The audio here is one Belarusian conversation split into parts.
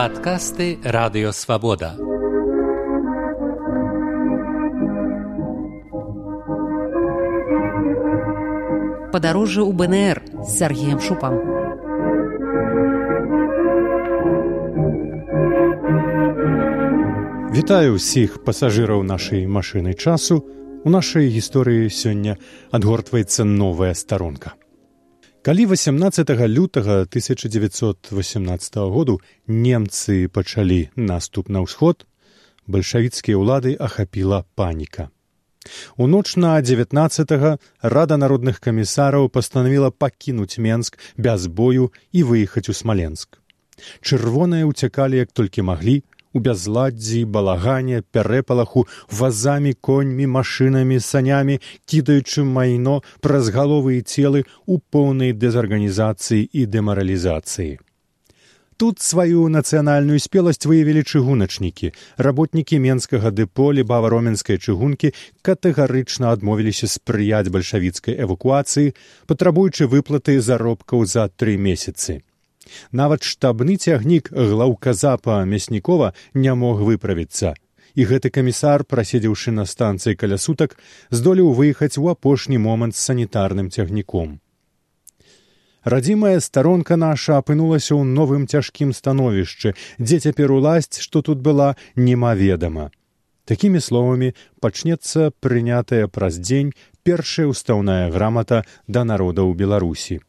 Падкасты радыёвабода. Падарожжа ў БНР з Сергеем Шупам. Вітаю ўсіх пасажыраў нашай машыны часу. У нашай гісторыі сёння адгортваецца новая старонка. Калі 18 лютага 1918 году немцы пачалі наступ на ўсход, бальшавіцкія ўлады ахапіла паніка. У ноч на 19 рада народных камісараў пастанавіла пакінуць Менск без бою і выехаць у смаленск. Чырвоныя ўцякалі як толькі маглі, у бязладдзі балагане пярэпалаху вазамі коньмі машынамі санямі кідаючы майно праз галовы і целы ў поўнай дэзарганізацыі і дэмаралізацыі. Тут сваю нацыянальную спеласць выявілі чыгуначнікі. Работнікі менскага дэполі бавароменскай чыгункі катэгарычна адмовіліся спрыяць бальшавіцкай эвакуацыі патрабуючы выплаты заробкаў за тры месяцы Нават штабны цягнік глаўказапа мяснікова не мог выправіцца. І гэты камісар, праседзеўшы на станцыі каля сутак, здолеў выехаць у апошні момант з санітарным цягніком. Радзімая старонка наша апынулася ў новым цяжкім становішчы, дзе цяпер уласць, што тут была немаведама. Такімі словамі пачнецца прынятая праз дзень першая ўстаўная грамата да народаў Беларусі.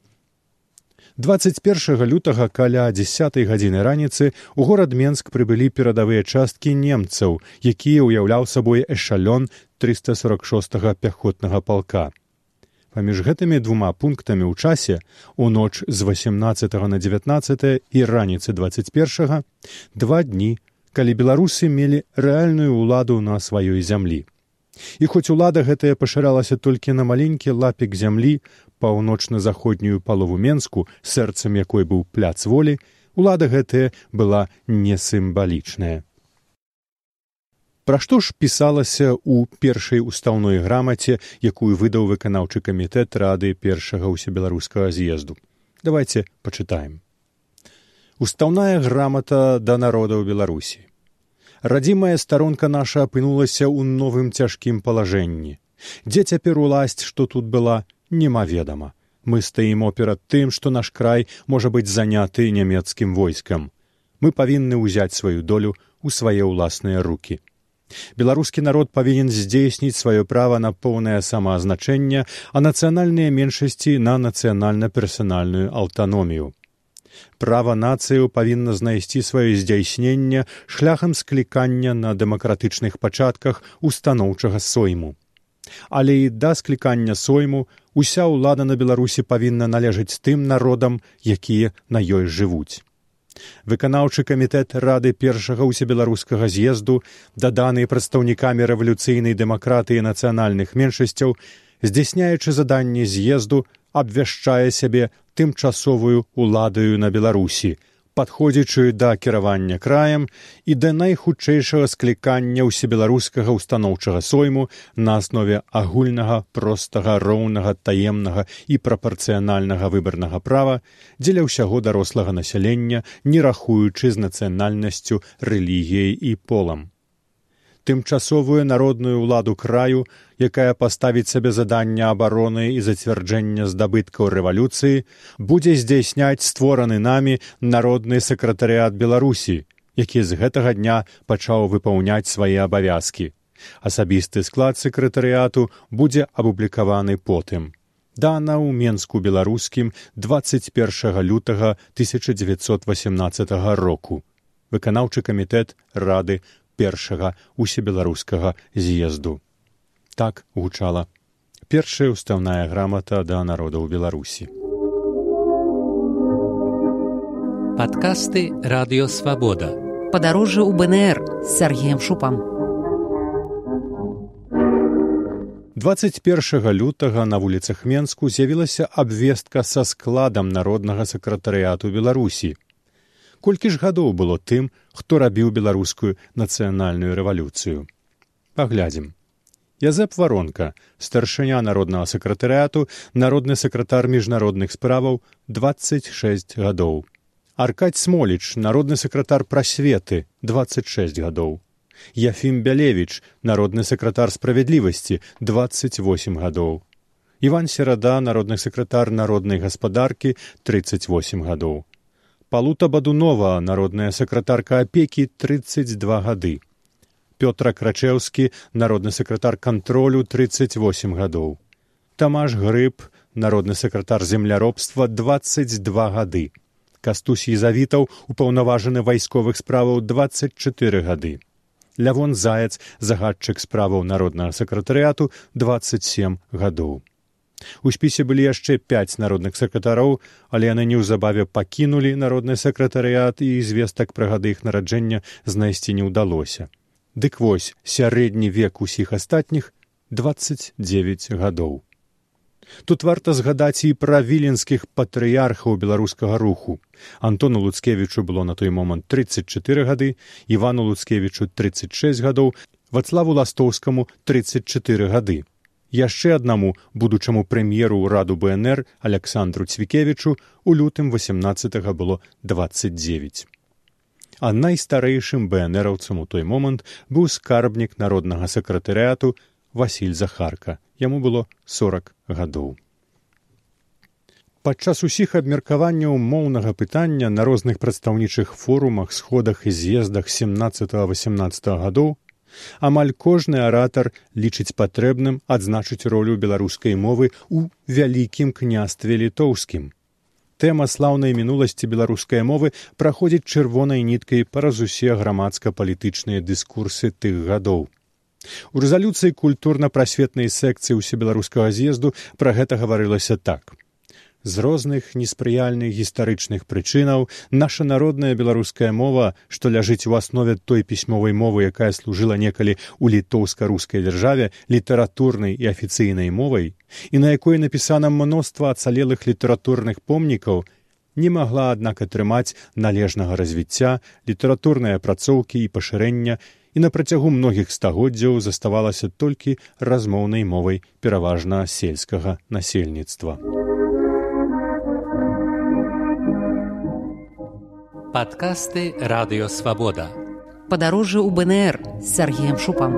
21 лютага каля 10 гадзіны раніцы у горад Менск прыбылі перадавыя часткі немцаў, якія ўяўляў сабой эшалён 346 пяхотнага палка. Паміж гэтымі двума пунктамі ў часе у ноч з 18 на 19 і раніцы 21 два дні, калі беларусы мелі рэальную ўладу на сваёй зямлі. І хоць улада гэтая пашыралася толькі на маленькі лапік зямлі паўночна-заходнюю палову менску сэрцам якой быў пляц волі улада гэтая была не сімвалічная Пра што ж пісалася ў першай устаўной грамаце якую выдаў выканаўчы камітэт рады першага ўсебеларускага з'езду? Давайте пачытаем. Устаўная грамата да народаў беларусі радзімая старонка наша апынулася ў новым цяжкім палажэнні. Дзе цяпер уласць што тут была немаведама. Мы стаімо перад тым што наш край можа быць заняты нямецкім войскам. Мы павінны ўзяць сваю долю ў свае ўласныя руки беларускі народ павінен здзейсніць сваё права на поўнае самаазначэнне а нацыянальныя меншасці на нацыянальна персанальную аўтаномію права нацыяў павінна знайсці сваё здзяйсненне шляхам склікання на дэмакратычных пачатках устаноўчага сойму. Але і да склікання сойму уся ўлада на беларусі павінна належаць тым народам якія на ёй жывуць. Выканаўчы камітэт рады першага ўсебеларускага з'езду даданы прадстаўнікамі рэвалюцыйнай дэмакратыі нацыянальных меншасцяў здзяйсняючы заданні з'езду абвяшчае сябе тымчасовую ўладаю на беларусі падходзячы да кіравання краем і да найхутчэйшага склікання ўсебеларускага ўстаноўчага сойму на аснове агульнага простага роўнага таемнага і прапарцыянальнага выбарнага права дзеля ўсяго дарослага насялення не рахуючы з нацыянальнасцю рэлігіяй і полам тымчасовую народную ўладу краю, якая паставіць сабе задання абароны і зацвярджэння здабыткаў рэвалюцыі, будзе здзяйсняць створаны намі народны сакратарыят Беларусі, які з гэтага дня пачаў выпаўняць свае абавязкі. Асабісты склад сакратарыяту будзе апублікаваны потым. Дана ў менску беларускім 21 лютага 1918 року. Выканаўчы камітэт рады першага усебеларускага з'езду. Так гучала першая ўстаўная грамата да народаў беларусі. Падкасты радыёвабода. Падарожжа ў БНР з Сергеем Шупам. 21 лютага на вуліцах Менску з'явілася абвестка са складам народнага сакратарыяту Беларусі колькі ж гадоў было тым, хто рабіў беларускую нацыянальную рэвалюцыю. Паглядзім. Язэп варонка, старшыня народнага сакратарыяту, народны сакратар міжнародных справаў 26 гадоў. Аркадь Смоліч, народны сакратар прасветы 26 гадоў. Яфім Бялевіч, народны сакратар справядлівасці 28 гадоў. Іван Серада, народны сакратар народнай гаспадаркі 38 гадоў. Палута Бадунова, народная сакратарка апекі 32 гады. Пётра Крачеўскі, народны сакратар кантролю 38 гадоў. Тамаш Грыб, народны сакратар земляробства 22 гады. Кастусь Езавітаў, упаўнаважаны вайсковых справаў 24 гады. Лявон Заяц, загадчык справаў народнага сакратарыяту 27 гадоў. У спісе былі яшчэ пяць народных сакратароў, але яны неўзабаве пакінулі народны сакратарыят і звестак пра гады іх нараджэння знайсці не ўдалося. Дык вось сярэдні век усіх астатніх 29 гадоў. Тут варта згадаць і пра віленскіх патрыярхаў беларускага руху. Антону Луцкевічу было на той момант 34 гады, Івану Луцкевічу 36 гадоў, Вацлаву Ластоўскаму 34 гады. Яшчэ аднаму будучаму прэм'еру ўраду БНР Александру Цвікевічу у лютым 18 было 29. А найстарэйшым бнраўцам у той момант быў скарбнік народнага сакратарыяту Васіль Захарка яму было 40 гадоў. Падчас усіх абмеркаванняў моўнага пытання на розных прадстаўнічых форумах, сходах і з'ездах 17-18 гадоў амаль кожны аратар лічыць патрэбным адзначыць ролю беларускай мовы ў вялікім княстве літоўскім. Тэма слаўнай мінуласці беларускай мовы праходзіць чырвонай ніткай праз усе грамадска-палітычныя дыскурсы тых гадоў. У рэзалюцыі культурна-прасветнай секцыі ўсебеларускага з'езду пра гэта гаварылася так. З розных неспрыяльных гістарычных прычынаў наша народная беларуская мова, што ляжыць у аснове той пісьмовай мовы, якая служыла некалі ў літоўска-рускай дзяржаве літаратурнай і афіцыйнай мовай, і на якой напісана мноства ацалелых літаратурных помнікаў, не магла аднак атрымаць належнага развіцця, літаратурнай апрацоўкі і пашырэння і на працягу многіх стагоддзяў заставалася толькі размоўнай мовай пераважна сельскага насельніцтва. Падкасты радыёвабода. Падарожжа ў БНР з Сергеем Шупам.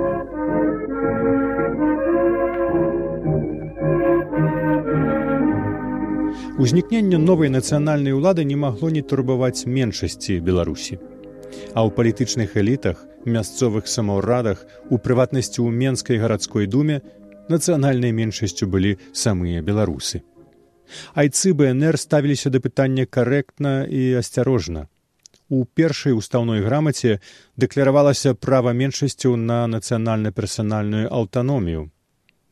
Узнікненне новай нацыянальнай улады не магло не турбаваць меншасці Беларусі а ў палітычных элітах мясцовых самаўрадах у прыватнасці ў менскай гарадской думе нацыянальнай меншасцю былі самыя беларусы айцы бнр ставіліся да пытання карэктна і асцярожна у першай устаўной грамаце дэкляравалася права меншасцяў на нацыянальна-персанальную аўтаномію.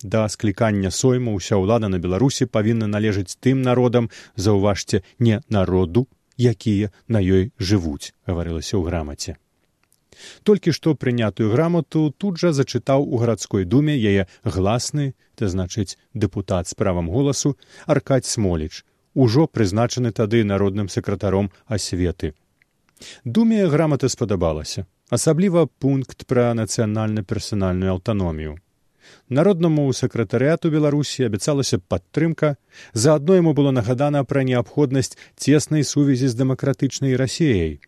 Да склікання сойму ўся ўлада на беларусі павінна належыць тым народам заўважце не народу якія на ёй жывуць гаварылася ў грамаце. Толькі што прынятую грамату тут жа зачытаў у гарадской думе яе гласны то значыць дэпутат з правам голасу аркадь смоліч ужо прызначаны тады народным сакратаром асветы думе грамата спадабалася асабліва пункт пра нацыянальна персанальную аўтаномію. Народнаму сакратарыяту беларусі абяцалася падтрымка заадно яму было нагадана пра неабходнасць цеснай сувязі з дэмакратычнай рассеяй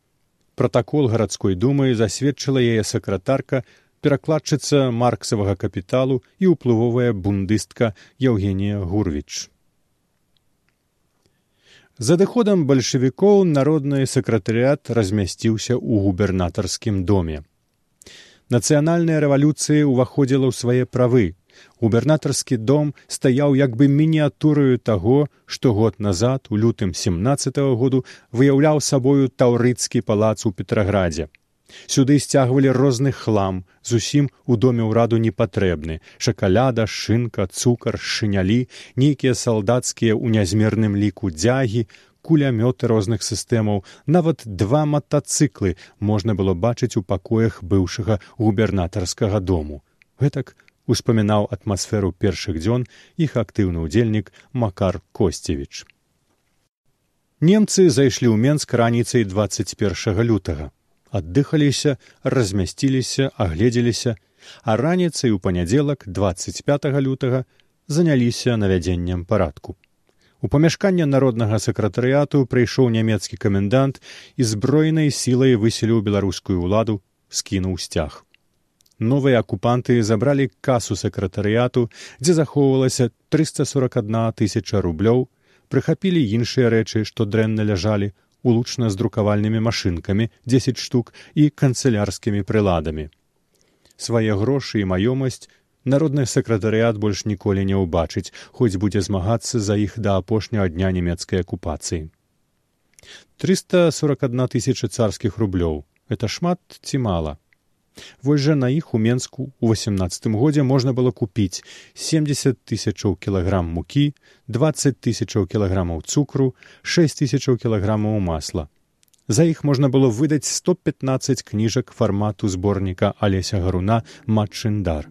пратакол гарадской думы засведчыла яе сакратарка перакладчыца марксавага капіталу і ўплывовая бундыстка евгенія гурвіч з адыходам бальшавікоў народны сакратарыят размясціўся ў губернатарскім доме. Нацыянальная рэвалюцыя ўваходзіла ў свае правы. Губернатарскі дом стаяў як бы мініатураю таго што год назад у лютым семнадцать -го году выяўляў сабою таўрыцкі палац у петраградзе сюды сцягвалі розны хлам зусім у доме ўраду непатрэбны. Шакаляда шынка цукар шынялі нейкія салдацкія ў нязмерным ліку дзягі кулямёты розных сістэмаў нават два матацыклы можна было бачыць у пакоях быўшага губернатарскага дому. Гэтак успамінаў атмасферу першых дзён іх актыўны ўдзельнік макар косцевіч. Немцы зайшлі ў менск раніцай двадцать першага лютага аддыхаліся размясціліся агледзеліся а раніцай у панядзелак двадцать пятого лютага заняліся навядзеннем парадку У памяшканне народнага сакратарыяту прыйшоў нямецкі камендант і зброенай сілай выселіў беларускую ўладу скінуў сцяг. Новыя акупанты забралі касу сакратарыяту, дзе захоўвалася 341 тысяча рублёў, прыхапілі іншыя рэчы, што дрэнна ляжалі улучна з друкавальнымі машынкамі 10 штук і канцылярскімі прыладамі. Свае грошы і маёмасць народны сакратарыят больш ніколі не ўбачыць, хоць будзе змагацца за іх да апошняга дня нямецкай акупацыі. 341 тысяча царскіх рублёў это шмат ці мала. Вось жа на іх у Менску ў 18 годзе можна было купіць 70 тысячаў кілаграм мукі, 20 тысячаў кілаграмаў цукру, 6 тысячаў кілаграмаў масла. За іх можна было выдаць 115 кніжак фармату зборніка алеся гаруна матчындар.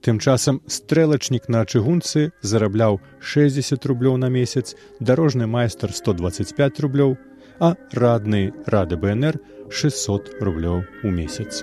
Тым часам стрэлачнік на чыгунцы зарабляў 60 рублёў на месяц, дарожны майстар 125 рублёў, а радны рады бнр 600 рублёў у месяц.